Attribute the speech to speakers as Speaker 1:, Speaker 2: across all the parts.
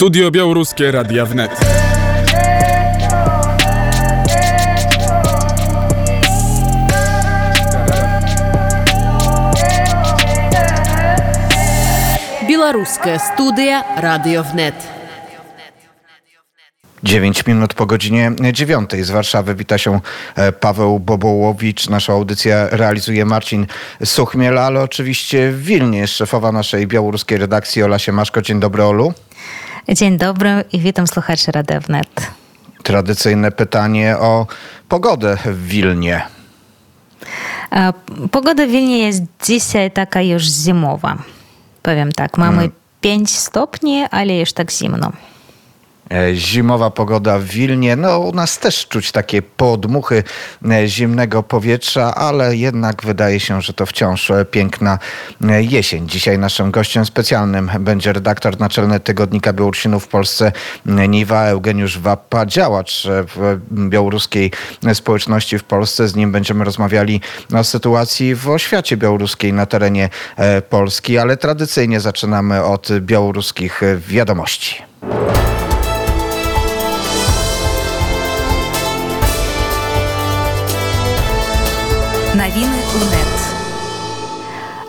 Speaker 1: Studio Białoruskie Radia Wnet.
Speaker 2: Białoruska studia Radio Wnet.
Speaker 3: 9 minut po godzinie 9 z Warszawy. Wita się e, Paweł Bobołowicz. Nasza audycja realizuje Marcin Suchmiel, ale oczywiście w Wilnie jest szefowa naszej białoruskiej redakcji Ola Siemaszko. Dzień dobry Olu.
Speaker 4: Dzień dobry i witam słuchaczy Radia Wnet.
Speaker 3: Tradycyjne pytanie o pogodę w Wilnie.
Speaker 4: Pogoda w Wilnie jest dzisiaj taka już zimowa. Powiem tak, mamy hmm. 5 stopni, ale już tak zimno.
Speaker 3: E, zimowa pogoda w Wilnie. No, u nas też czuć takie podmuchy e, zimnego powietrza, ale jednak wydaje się, że to wciąż e, piękna jesień. Dzisiaj naszym gościem specjalnym będzie redaktor naczelny Tygodnika Białorusinów w Polsce Niwa Eugeniusz Wappa, działacz w białoruskiej społeczności w Polsce. Z nim będziemy rozmawiali o sytuacji w oświacie białoruskiej na terenie Polski, ale tradycyjnie zaczynamy od białoruskich wiadomości.
Speaker 4: Новини УНЕТ.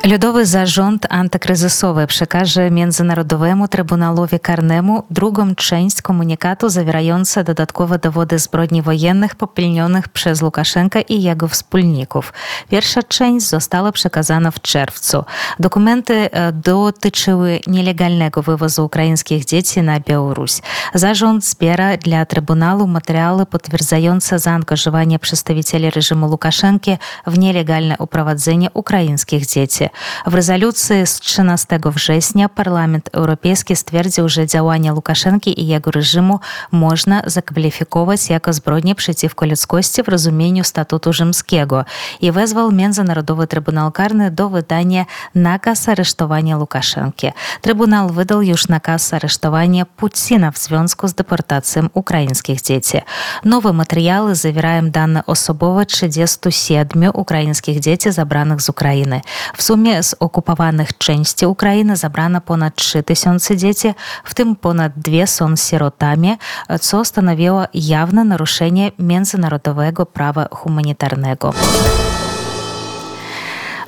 Speaker 4: Ludowy Zarząd Antykryzysowy przekaże Międzynarodowemu Trybunałowi Karnemu drugą część komunikatu zawierająca dodatkowe dowody zbrodni wojennych popełnionych przez Łukaszenkę i jego wspólników. Pierwsza część została przekazana w czerwcu. Dokumenty e, dotyczyły nielegalnego wywozu ukraińskich dzieci na Białoruś. Zarząd zbiera dla Trybunału materiały potwierdzające zaangażowanie przedstawicieli reżimu Łukaszenki w nielegalne uprowadzenie ukraińskich dzieci. W rezolucji z 13 września Parlament Europejski stwierdził, że działania Łukaszenki i jego reżimu można zakwalifikować jako zbrodnie przeciwko ludzkości w rozumieniu statutu rzymskiego i wezwał Międzynarodowy Trybunał Karny do wydania nakaz aresztowania Łukaszenki. Trybunał wydał już nakaz aresztowania Putina w związku z deportacją ukraińskich dzieci. Nowe materiały zawierają dane osobowe 37 ukraińskich dzieci zabranych z Ukrainy. W sumie sumie z okupowanych części Ukrainy zabrano ponad 3000 dzieci, w tym ponad dwie są sierotami, co stanowiło jawne naruszenie międzynarodowego prawa humanitarnego.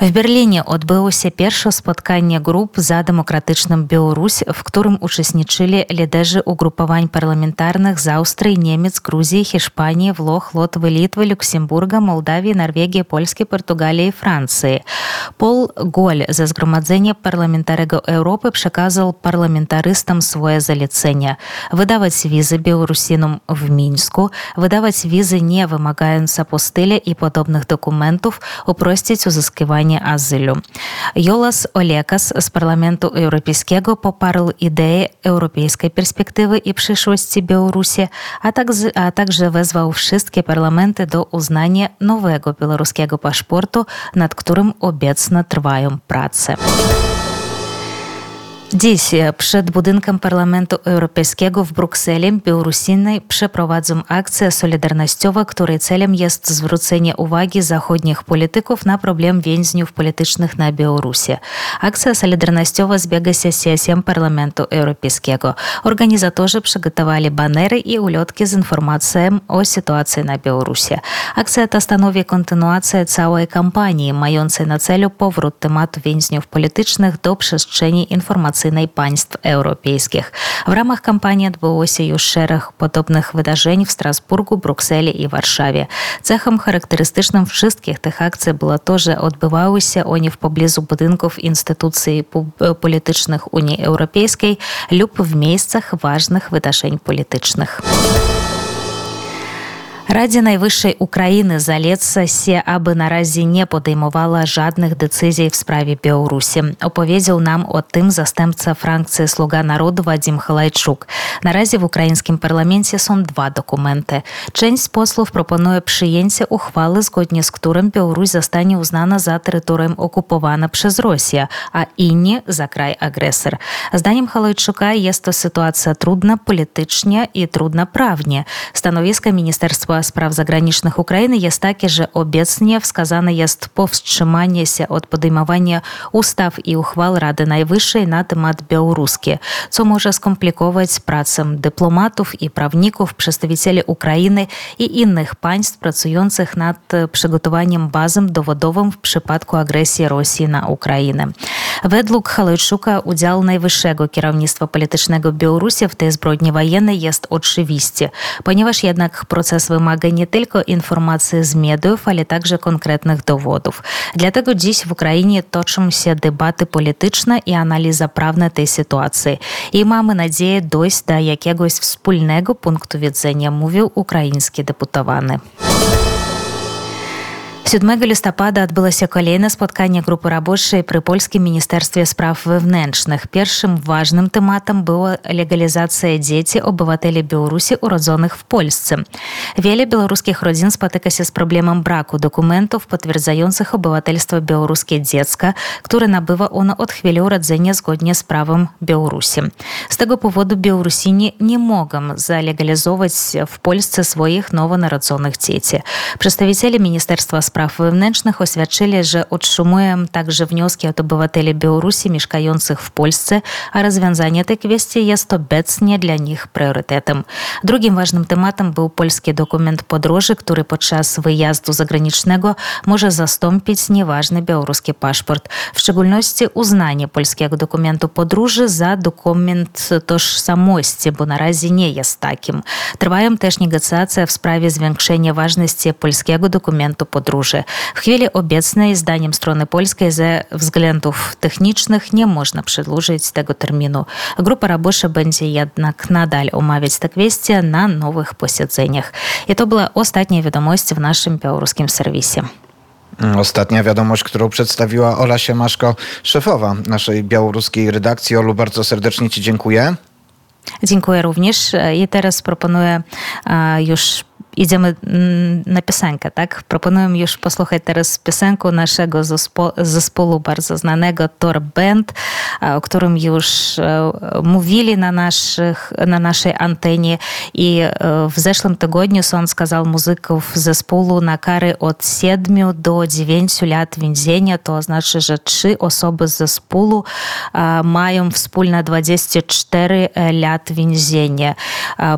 Speaker 4: В Берліне адбылося першае спатканне груп за дэмакратычным Беларусь, в котором учаснічылі лідэжы ўгрупавань парламентарных з Аўстрыі, немец, Грузіі, Хішпаніі, Влох, Лотвы, Літвы, Люксембурга, Малдавіі, Нарвегія, Польскі, Партугаліі, Францыі. Пол Голь за зграмадзэнне парламентарыгаў Еўропы пшаказаў парламентаристам свое заліцэнне. Выдаваць візы беларусінам в мінску, выдаваць візы не вымагаюцца пустыля і падобных дакументаў, упросціць узысківанне Olekas z Parlamentu Europejskiego poparł ideę europejskiej perspektywy i przyszłości Białorusi, a także, a także wezwał wszystkie parlamenty do uznania nowego białoruskiego paszportu, nad którym obecnie trwają prace. Dziś przed budynkiem Parlamentu Europejskiego w Brukseli Białorusiny przeprowadzą akcję solidarnościową, której celem jest zwrócenie uwagi zachodnich polityków na problem więźniów politycznych na Białorusi. Akcja solidarnościowa zbiega się z sesją Parlamentu Europejskiego. Organizatorzy przygotowali banery i ulotki z informacją o sytuacji na Białorusi. Akcja ta stanowi kontynuację całej kampanii, mającej na celu powrót tematu więźniów politycznych do przestrzeni informacyjnej informacyjnej państw europejskich. W ramach kampanii odbyło się już szereg podobnych wydarzeń w Strasburgu, Brukseli i Warszawie. Cechem charakterystycznym wszystkich tych akcji było to, że odbywały się one w pobliżu budynków instytucji politycznych Unii Europejskiej lub w miejscach ważnych wydarzeń politycznych. Раді найвищої України залецца се абы наразі не падаймавала жадных дэцызій в справе Беларусі оповедзіў нам о тым застэмца фракцыі слуга народу Вадзім халайчук наразі в украінскім парламенце сон два документы Чэнь послов прапануе прыенце ухвалы згодні з którym Беларусь застане узнана за тэрыторыям окупавана праз Росія а інні за край агрэсар зданнем халайчука есть то сітуацыя трудна палітычне і трудна правне становіска міністэрства Spraw Zagranicznych Ukrainy jest takie, że obecnie wskazane jest powstrzymanie się od podejmowania ustaw i uchwał Rady Najwyższej na temat białoruski, co może skomplikować pracę dyplomatów i prawników, przedstawicieli Ukrainy i innych państw pracujących nad przygotowaniem bazą dowodową w przypadku agresji Rosji na Ukrainę. Według Halojczuka udział najwyższego kierownictwa politycznego Białorusi w tej zbrodni wojennej jest oczywisty, ponieważ jednak proces nie tylko informacji z mediów, ale także konkretnych dowodów. Dlatego dziś w Ukrainie toczą się debaty polityczne i analiza prawna tej sytuacji. I mamy nadzieję dojść do jakiegoś wspólnego punktu widzenia, mówił ukraiński deputowany. 7 лістапада адбылася калейнае спатканне групы рабочай пры польскім міністэрстве справ wewnętrznych. Pierwszym ważnym tematem była legalizacja dzieci obywateli Białorusi urodzonych w Polsce. Wiele białoruskich rodzin spotyka się z problemem braku dokumentów potwierdzających obywatelstwo białoruskie dziecka, które nabywa ono od chwili urodzenia zgodnie z prawem Białorusi. Z tego powodu Białorusini nie mogą zalegalizować w Polsce swoich nowonarodzonych dzieci. Przedstawiciele Ministerstwa Spraw Wewnętrznych oświadczyli, że otrzymują także wnioski od obywateli Białorusi mieszkających w Polsce, a rozwiązanie tej kwestii jest obecnie dla nich priorytetem. Drugim ważnym tematem był polski dokument podróży, który podczas wyjazdu zagranicznego może zastąpić nieważny białoruski paszport. W szczególności uznanie polskiego dokumentu podróży za dokument tożsamości, bo na razie nie jest takim. Trwają też negocjacje w sprawie zwiększenia ważności polskiego dokumentu podróży. W chwili obecnej, zdaniem strony polskiej, ze względów technicznych nie można przedłużyć tego terminu. Grupa robocza będzie jednak nadal omawiać tę kwestię na nowych posiedzeniach. I to była ostatnia wiadomość w naszym białoruskim serwisie.
Speaker 3: Ostatnia wiadomość, którą przedstawiła Ola Siemaszko, szefowa naszej białoruskiej redakcji. Olu, bardzo serdecznie Ci dziękuję.
Speaker 4: Dziękuję również i teraz proponuję już na piosenkę, tak? Proponuję już posłuchać teraz piosenkę naszego zespo zespołu bardzo znanego Tor Band, o którym już mówili na, naszych, na naszej antenie i w zeszłym tygodniu on skazał muzyków zespołu na kary od 7 do 9 lat więzienia. To znaczy, że trzy osoby z zespołu mają wspólne 24 lat więzienia.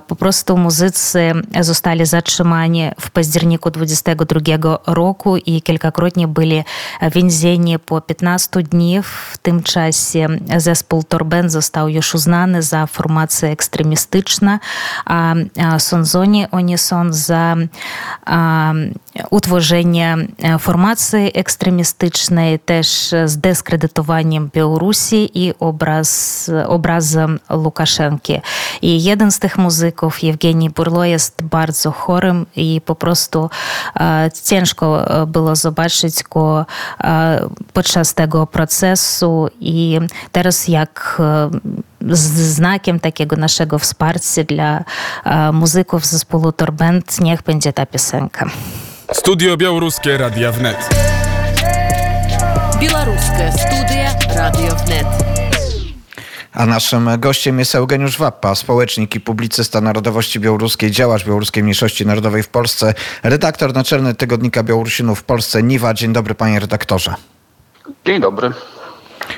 Speaker 4: Po prostu muzycy zostali zatrzymani zatrzymani w październiku 22 roku i kilkakrotnie byli więzieni po 15 dni. W tym czasie zespół Torben został już uznany za formację ekstremistyczną, a sądzoni oni są za utworzenia e, formacji ekstremistycznej, też z dyskredytowaniem Białorusi i obraz, obrazem Łukaszenki. I jeden z tych muzyków, Jewgeni Burlo, jest bardzo chorym i po prostu e, ciężko e, było zobaczyć go podczas tego procesu i teraz jak e, znakiem takiego naszego wsparcia dla muzyków z zespołu Torbent niech będzie ta piosenka.
Speaker 1: Studio Białoruskie Radia Wnet.
Speaker 2: Białoruskie Studia Radio Wnet.
Speaker 3: A naszym gościem jest Eugeniusz Wappa, społecznik i publicysta narodowości białoruskiej, działacz białoruskiej mniejszości narodowej w Polsce, redaktor naczelny Tygodnika Białorusinów w Polsce, Niwa. Dzień dobry panie redaktorze.
Speaker 5: Dzień dobry.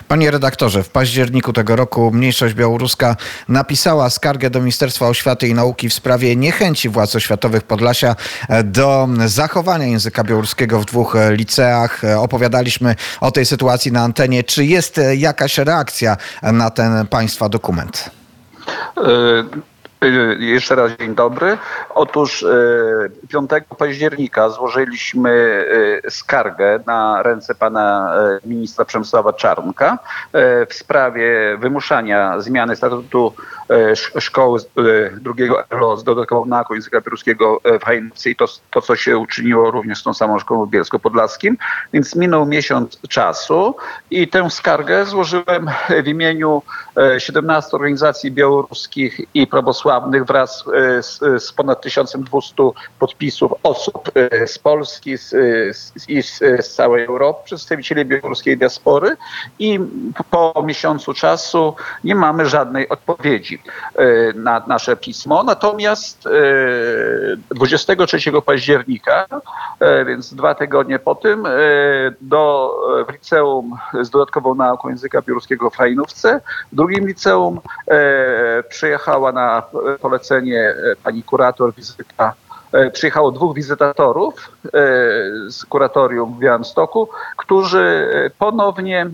Speaker 3: Panie redaktorze, w październiku tego roku mniejszość białoruska napisała skargę do Ministerstwa Oświaty i Nauki w sprawie niechęci władz oświatowych Podlasia do zachowania języka białoruskiego w dwóch liceach. Opowiadaliśmy o tej sytuacji na antenie. Czy jest jakaś reakcja na ten państwa dokument?
Speaker 5: Y, jeszcze raz dzień dobry. Otóż 5 y, października złożyliśmy y, skargę na ręce pana ministra Przemysława Czarnka w sprawie wymuszania zmiany statutu szkoły drugiego LO z dodatkową nauką języka białoruskiego w Hajnówce i to, to, co się uczyniło również z tą samą szkołą w Bielsko-Podlaskim. Więc minął miesiąc czasu i tę skargę złożyłem w imieniu 17 organizacji białoruskich i probosławskich prawosławnych wraz e, z, z ponad 1200 podpisów osób e, z Polski z, z, i z, z całej Europy, przedstawicieli białoruskiej diaspory i po miesiącu czasu nie mamy żadnej odpowiedzi e, na nasze pismo. Natomiast e, 23 października, e, więc dwa tygodnie po tym, e, do w liceum z dodatkową nauką języka białoruskiego w Hajnówce, w drugim liceum e, przyjechała na polecenie e, pani kurator wizyta e, przyjechało dwóch wizytatorów e, z kuratorium w Białymstoku, którzy ponownie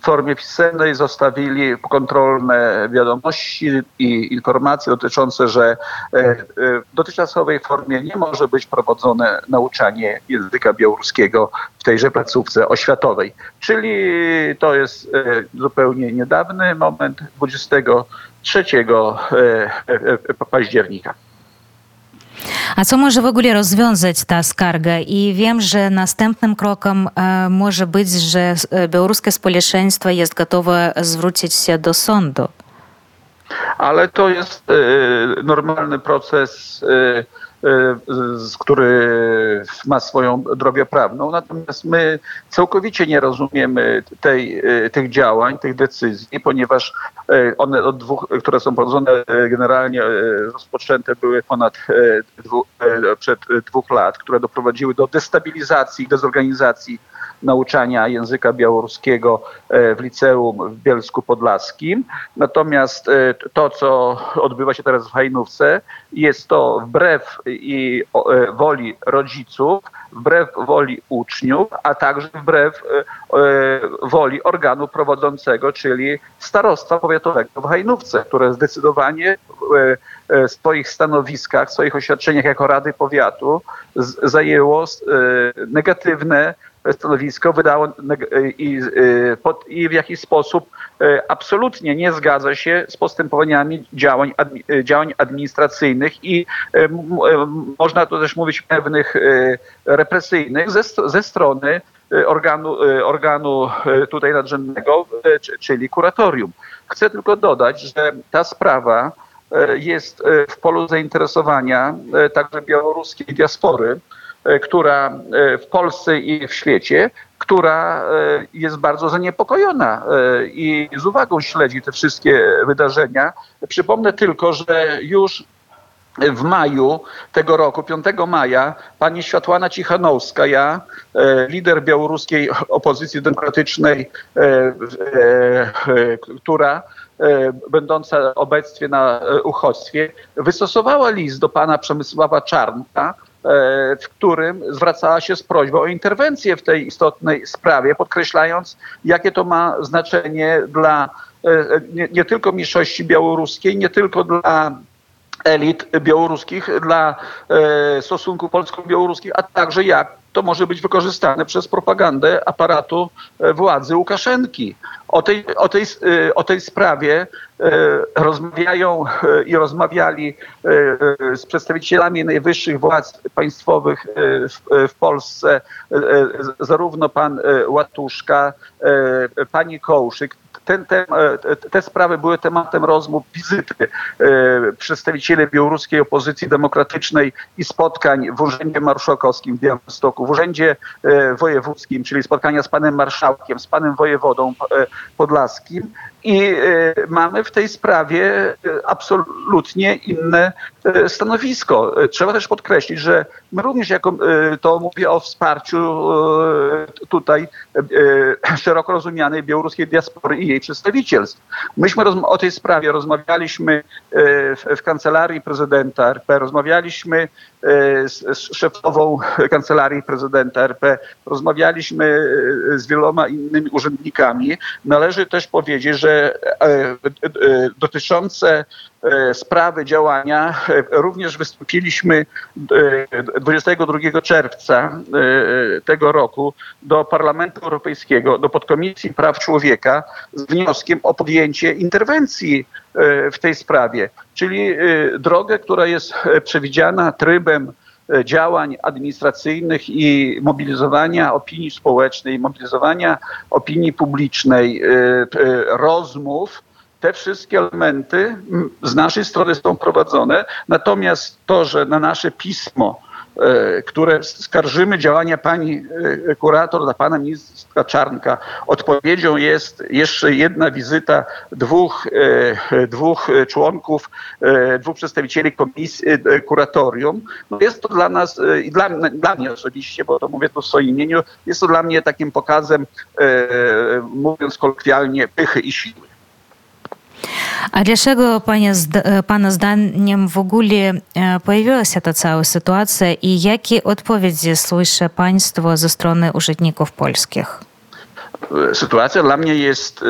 Speaker 5: w formie pisemnej zostawili kontrolne wiadomości i informacje dotyczące, że e, e, w dotychczasowej formie nie może być prowadzone nauczanie języka białoruskiego w tejże placówce oświatowej. Czyli to jest e, zupełnie niedawny moment, 23 e, e, października.
Speaker 4: A co może w ogóle rozwiązać ta skarga? I wiem, że następnym krokiem e, może być, że e, białoruskie społeczeństwo jest gotowe zwrócić się do sądu.
Speaker 5: Ale to jest e, normalny proces, e, e, który ma swoją drogę prawną. Natomiast my całkowicie nie rozumiemy tej, tych działań, tych decyzji, ponieważ one od dwóch, które są prowadzone generalnie rozpoczęte były ponad dwu, przed dwóch lat, które doprowadziły do destabilizacji, dezorganizacji nauczania języka białoruskiego e, w liceum w Bielsku Podlaskim. Natomiast e, to, co odbywa się teraz w Hajnówce, jest to wbrew i e, woli rodziców, wbrew woli uczniów, a także wbrew woli organu prowadzącego, czyli starostwa powiatowego w Hajnówce, które zdecydowanie w swoich stanowiskach, w swoich oświadczeniach jako Rady Powiatu zajęło negatywne stanowisko, wydało neg- i, pod- i w jakiś sposób y, absolutnie nie zgadza się z postępowaniami działań, działań administracyjnych i można tu też mówić pewnych represyjnych ze, ze strony organu, organu tutaj nadrzędnego, czy- czyli kuratorium. Chcę tylko dodać, że ta sprawa jest w polu zainteresowania także białoruskiej diaspory, e, która e, w Polsce i w świecie, która e, jest bardzo zaniepokojona e, i z uwagą śledzi te wszystkie wydarzenia. Przypomnę tylko, że już w maju tego roku, 5 maja, pani Światłana Cichanowska, ja, e, lider białoruskiej opozycji demokratycznej, e, e, e, która e, będąca obecnie na e, uchodźstwie, wystosowała list do pana Przemysława Czarnka, e, w którym zwracała się z prośbą o interwencję w tej istotnej sprawie, podkreślając, jakie to ma znaczenie dla e, nie, nie tylko mniejszości białoruskiej, nie tylko dla elit białoruskich, dla e, stosunków polsko-białoruskich, a także jak to może być wykorzystane przez propagandę aparatu e, władzy Łukaszenki. O tej, o tej, e, o tej sprawie e, rozmawiają i rozmawiali z przedstawicielami najwyższych władz państwowych w, w Polsce zarówno pan Łatuszka, pani Kołszyk, ten, ten, e, te sprawy były tematem rozmów, wizyty e, przedstawicieli białoruskiej opozycji demokratycznej i spotkań w Urzędzie Marszałkowskim w Białymstoku, w Urzędzie e, Wojewódzkim, czyli spotkania z panem marszałkiem, z panem wojewodą e, podlaskim. I e, mamy w tej sprawie absolutnie inne stanowisko. Trzeba też podkreślić, że my również, jako to mówię o wsparciu tutaj szeroko rozumianej białoruskiej diaspory i jej przedstawicielstw. Myśmy o tej sprawie rozmawialiśmy w, kancelarii prezydenta RP, rozmawialiśmy z, z szefową kancelarii prezydenta RP, rozmawialiśmy e, z wieloma innymi urzędnikami. Należy też powiedzieć, że e, e, dotyczące sprawy działania. E, również wystąpiliśmy e, 22 czerwca e, tego roku do Parlamentu Europejskiego, do Podkomisji Praw Człowieka z wnioskiem o podjęcie interwencji e, w tej sprawie, czyli e, drogę, która jest e, przewidziana trybem e, działań administracyjnych i mobilizowania opinii społecznej, mobilizowania opinii publicznej, e, e, rozmów te wszystkie elementy z naszej strony są prowadzone. Natomiast to, że na nasze pismo, e, które skarżymy działania pani e, kurator, dla pana ministra Czarnka, odpowiedzią jest jeszcze jedna wizyta dwóch, e, dwóch członków, dwóch przedstawicieli komisji kuratorium. No jest to dla nas i dla, dla mnie osobiście, bo to mówię tu w swoim imieniu, jest to dla mnie takim pokazem, mówiąc kolokwialnie, pychy i siły.
Speaker 4: А dlaczego panie, pana zdaniem w ogóle pojawiła się ta cała sytuacja i jakie odpowiedzi słyszy państwo ze strony urzędników polskich?
Speaker 5: Sytuacja dla mnie jest e,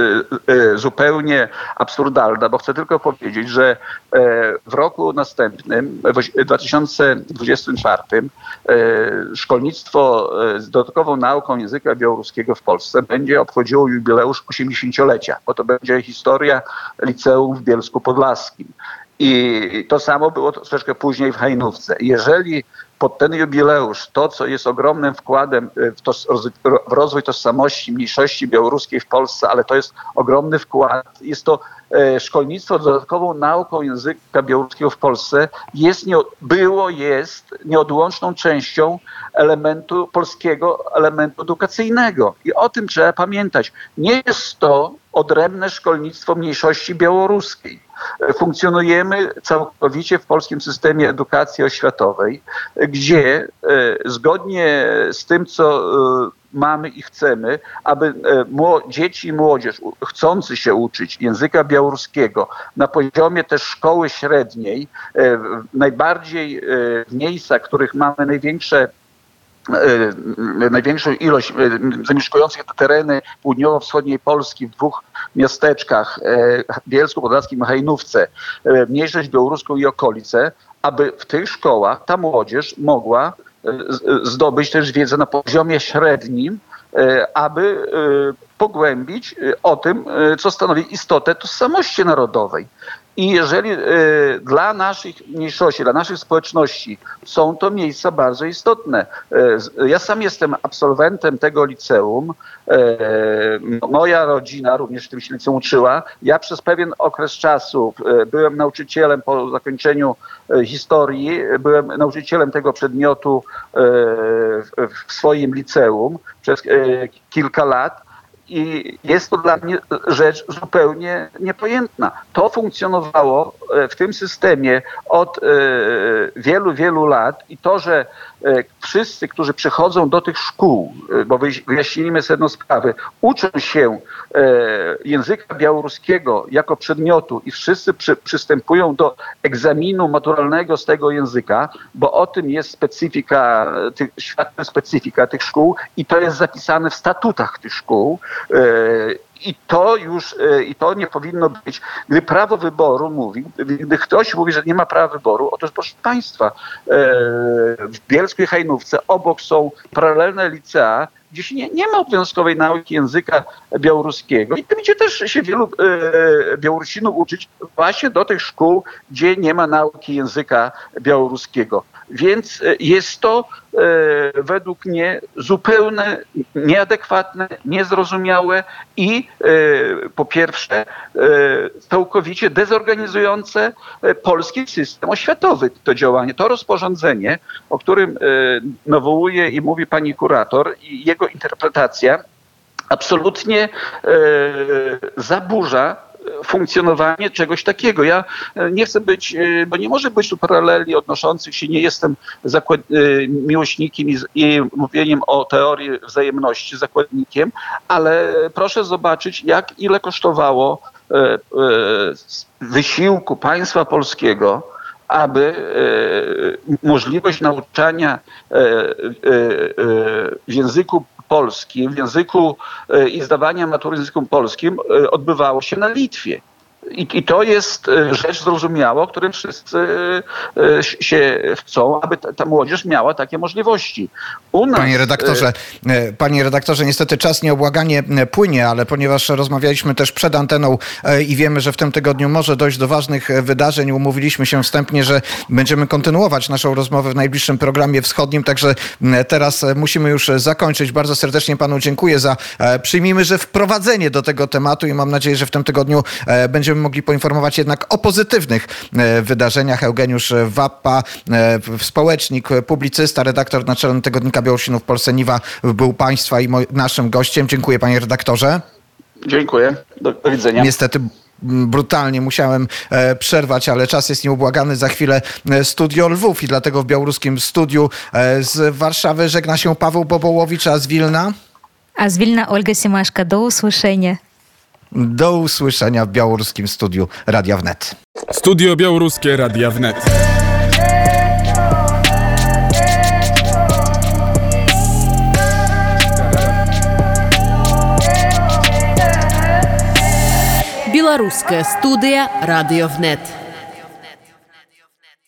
Speaker 5: e, zupełnie absurdalna, bo chcę tylko powiedzieć, że e, w roku następnym, w 2024, szkolnictwo z dodatkową nauką języka białoruskiego w Polsce będzie obchodziło jubileusz 80-lecia, bo to będzie historia liceum w Bielsku Podlaskim. I to samo było troszeczkę później w Hajnówce. Jeżeli pod ten jubileusz to, co jest ogromnym wkładem e, w, to, w rozwój tożsamości mniejszości białoruskiej w Polsce, ale to jest ogromny wkład, jest to e, szkolnictwo dodatkową nauką języka białoruskiego w Polsce, jest, nie, było, jest nieodłączną częścią elementu polskiego, elementu edukacyjnego. I o tym trzeba pamiętać. Nie jest to odrębne szkolnictwo mniejszości białoruskiej. Funkcjonujemy całkowicie w polskim systemie edukacji oświatowej, gdzie e, zgodnie z tym, co e, mamy i chcemy, aby e, dzieci i młodzież chcący się uczyć języka białoruskiego na poziomie też szkoły średniej, najbardziej w miejscach, w których mamy największe największą ilość zamieszkujących te tereny południowo-wschodniej Polski w dwóch miasteczkach, Bielsku Podlaskim i Hajnówce, mniejszość białoruską i okolice, aby w tych szkołach ta młodzież mogła e, e, zdobyć też wiedzę na poziomie średnim, e, aby pogłębić o tym, co stanowi istotę tożsamości narodowej. I jeżeli y, dla naszych mniejszości, dla naszych społeczności są to miejsca bardzo istotne. Y, ja sam jestem absolwentem tego liceum. Y, moja rodzina również w tym się liceum uczyła. Ja przez pewien okres czasu byłem nauczycielem po zakończeniu historii, byłem nauczycielem tego przedmiotu w swoim liceum przez kilka lat. I jest to dla mnie rzecz zupełnie niepojętna. To funkcjonowało w tym systemie od e, wielu, wielu lat i to, że e, wszyscy, którzy przychodzą do tych szkół, bo wyjaśnijmy sedno sprawy, uczą się języka białoruskiego jako przedmiotu i wszyscy przy, przystępują do egzaminu maturalnego z tego języka, bo o tym jest specyfika, tych, specyfika tych szkół i to jest zapisane w statutach tych szkół, E, I to już, e, i to nie powinno być, gdy prawo wyboru mówi, gdy ktoś mówi, że nie ma prawa wyboru, otóż proszę Państwa, e, w Bielskiej Hajnówce obok są paralelne licea, gdzie się nie, nie ma obowiązkowej nauki języka białoruskiego i gdzie też się wielu e, Białorusinów uczyć właśnie do tych szkół, gdzie nie ma nauki języka białoruskiego. Więc jest to e, według mnie zupełnie nieadekwatne, niezrozumiałe i e, po pierwsze e, całkowicie dezorganizujące polski system oświatowy. To działanie, to rozporządzenie, o którym nawołuje i mówi pani kurator i jego interpretacja absolutnie zaburza funkcjonowanie czegoś takiego. Ja e, nie chcę być, e, bo nie może być tu paraleli odnoszących się, nie jestem e, miłośnikiem i, i mówieniem o teorii wzajemności, zakładnikiem, ale proszę zobaczyć, jak ile kosztowało wysiłku państwa polskiego, aby możliwość nauczania w języku polskim, w języku e, i zdawania matury w języku polskim e, odbywało się na Litwie. I, I, to jest e, rzecz zrozumiała, o którym wszyscy e, się chcą, aby ta, ta młodzież miała takie możliwości.
Speaker 3: Nas, panie redaktorze, e, panie redaktorze, niestety czas nieobłaganie płynie, ale ponieważ rozmawialiśmy też przed anteną i wiemy, że w tym tygodniu może dojść do ważnych wydarzeń, umówiliśmy się wstępnie, że będziemy kontynuować naszą rozmowę w najbliższym programie wschodnim, także teraz musimy już zakończyć. Bardzo serdecznie panu dziękuję za, przyjmijmy, że wprowadzenie do tego tematu i mam nadzieję, że w tym tygodniu będziemy będziemy mogli poinformować jednak o pozytywnych e, wydarzeniach. Eugeniusz Wappa, e, społecznik, publicysta, redaktor naczelny tygodnika Białorusinów w Polsce Niwa był Państwa i naszym gościem. Dziękuję Panie redaktorze.
Speaker 5: Dziękuję. Do, widzenia.
Speaker 3: Niestety brutalnie musiałem e, przerwać, ale czas jest nieubłagany. Za chwilę studio Lwów i dlatego w białoruskim studiu z Warszawy żegna się Paweł Bobołowicz, a z Wilna?
Speaker 4: A z Wilna Olga Simaszka. Do usłyszenia.
Speaker 3: do usłyszenia w białoruskim studiu Radia Wnet.
Speaker 1: Studio Białoruskie Radia Wnet.
Speaker 2: Белорусская студия «Радиовнет».